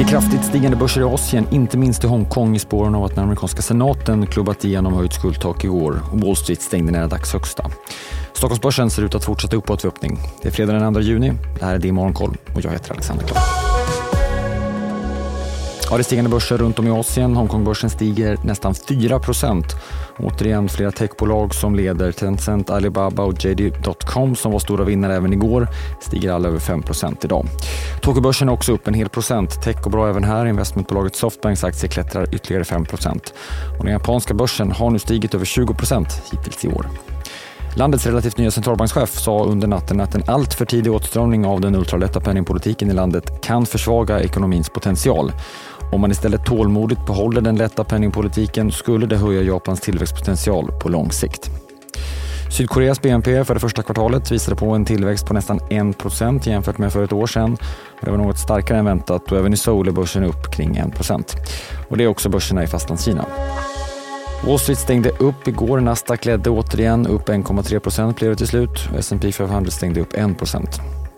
Det är kraftigt stigande börser i Asien, inte minst i Hongkong i spåren av att den amerikanska senaten klubbat igenom höjt skuldtak igår och Wall Street stängde nära dagshögsta. Stockholmsbörsen ser ut att fortsätta uppåt vid öppning. Det är fredag den 2 juni. Det här är Din Morgonkoll och jag heter Alexander Klar. Ja, det är stigande börser runt om i Asien. Hongkongbörsen stiger nästan 4% Återigen flera techbolag som leder. Tencent, Alibaba och JD.com som var stora vinnare även igår stiger alla över 5% idag. Tokyobörsen är också upp en hel procent. Tech går bra även här. Investmentbolaget Softbanks aktie klättrar ytterligare 5 och Den japanska börsen har nu stigit över 20% hittills i år. Landets relativt nya centralbankschef sa under natten att en alltför tidig åtstramning av den ultralätta penningpolitiken i landet kan försvaga ekonomins potential. Om man istället tålmodigt behåller den lätta penningpolitiken skulle det höja Japans tillväxtpotential på lång sikt. Sydkoreas BNP för det första kvartalet visade på en tillväxt på nästan 1% jämfört med för ett år sedan. Det var något starkare än väntat och även i Seoul är börsen upp kring 1 och Det är också börserna i Fastlandskina. Wall Street stängde upp igår. Nasdaq ledde återigen upp 1,3 blev det till slut. S&P 500 stängde upp 1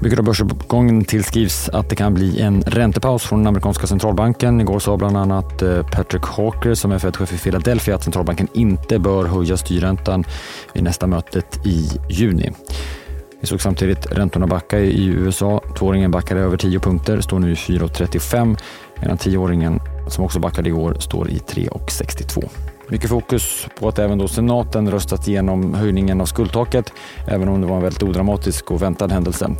mycket av börsuppgången tillskrivs att det kan bli en räntepaus från den amerikanska centralbanken. Igår sa bland annat eh, Patrick Hawker som är Fed-chef i Philadelphia att centralbanken inte bör höja styrräntan vid nästa mötet i juni. Vi såg samtidigt räntorna backa i USA. Tvååringen backade över 10 punkter, står nu i 4,35 medan tioåringen som också backade igår står i 3,62. Mycket fokus på att även då senaten röstat igenom höjningen av skuldtaket, även om det var en väldigt odramatisk och väntad händelse.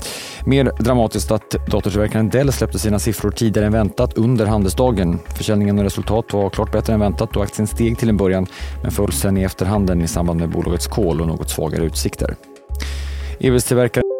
Mer dramatiskt att datortillverkaren Dell släppte sina siffror tidigare än väntat under handelsdagen. Försäljningen och resultat var klart bättre än väntat och aktien steg till en början, men föll sen i efterhanden i samband med bolagets kol och något svagare utsikter. EVs-tillverkaren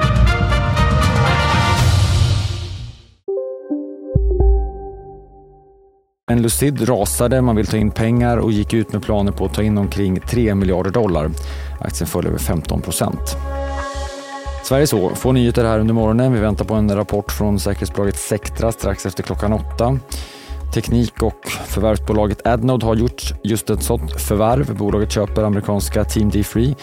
Men Lucid rasade, man vill ta in pengar och gick ut med planer på att ta in omkring 3 miljarder dollar. Aktien föll över 15 procent. Sverige så, få nyheter här under morgonen. Vi väntar på en rapport från säkerhetsbolaget Sectra strax efter klockan åtta. Teknik och förvärvsbolaget Adnode har gjort just ett sådant förvärv. Bolaget köper amerikanska Team D3.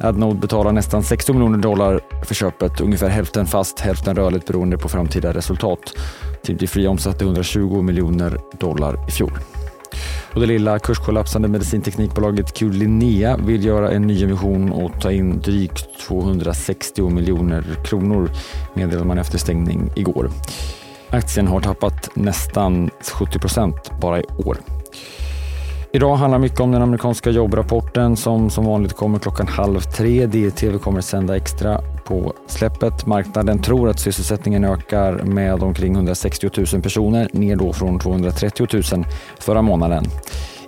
Adnode betalar nästan 60 miljoner dollar för köpet, ungefär hälften fast, hälften rörligt beroende på framtida resultat. Team Free omsatte 120 miljoner dollar i fjol. Och det lilla kurskollapsande medicinteknikbolaget Q-Linnea vill göra en ny emission och ta in drygt 260 miljoner kronor meddelade man efter stängning igår. Aktien har tappat nästan 70 procent bara i år. Idag handlar mycket om den amerikanska jobbrapporten som som vanligt kommer klockan halv tre. DTV kommer sända extra på släppet. Marknaden tror att sysselsättningen ökar med omkring 160 000 personer, ner då från 230 000 förra månaden.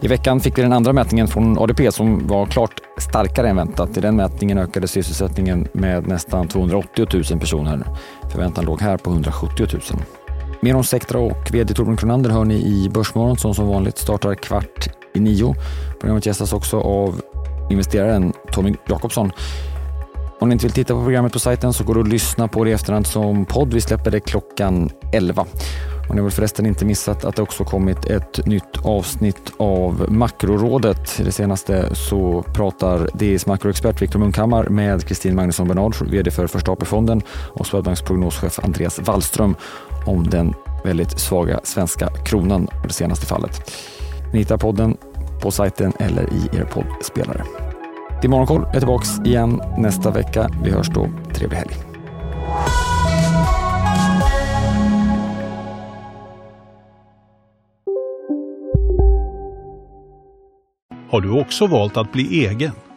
I veckan fick vi den andra mätningen från ADP som var klart starkare än väntat. I den mätningen ökade sysselsättningen med nästan 280 000 personer. Förväntan låg här på 170 000. Mer om Sectra och VD Torbjörn Kronander hör ni i Börsmorgon som som vanligt startar kvart i nio. Programmet gästas också av investeraren Tommy Jakobsson. Om ni inte vill titta på programmet på sajten så går det att lyssna på det i efterhand som podd. Vi släpper det klockan 11. Och ni har väl förresten inte missat att det också kommit ett nytt avsnitt av Makrorådet. I det senaste så pratar DIs makroexpert Viktor Munkhammar med Kristin Magnusson Bernard, VD för Första AP-fonden och Swedbanks prognoschef Andreas Wallström om den väldigt svaga svenska kronan i det senaste fallet. Ni hittar podden på sajten eller i er poddspelare. Till Morgonkoll är tillbaka igen nästa vecka. Vi hörs då. Trevlig helg. Har du också valt att bli egen?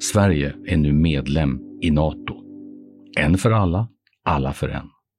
Sverige är nu medlem i Nato. En för alla, alla för en.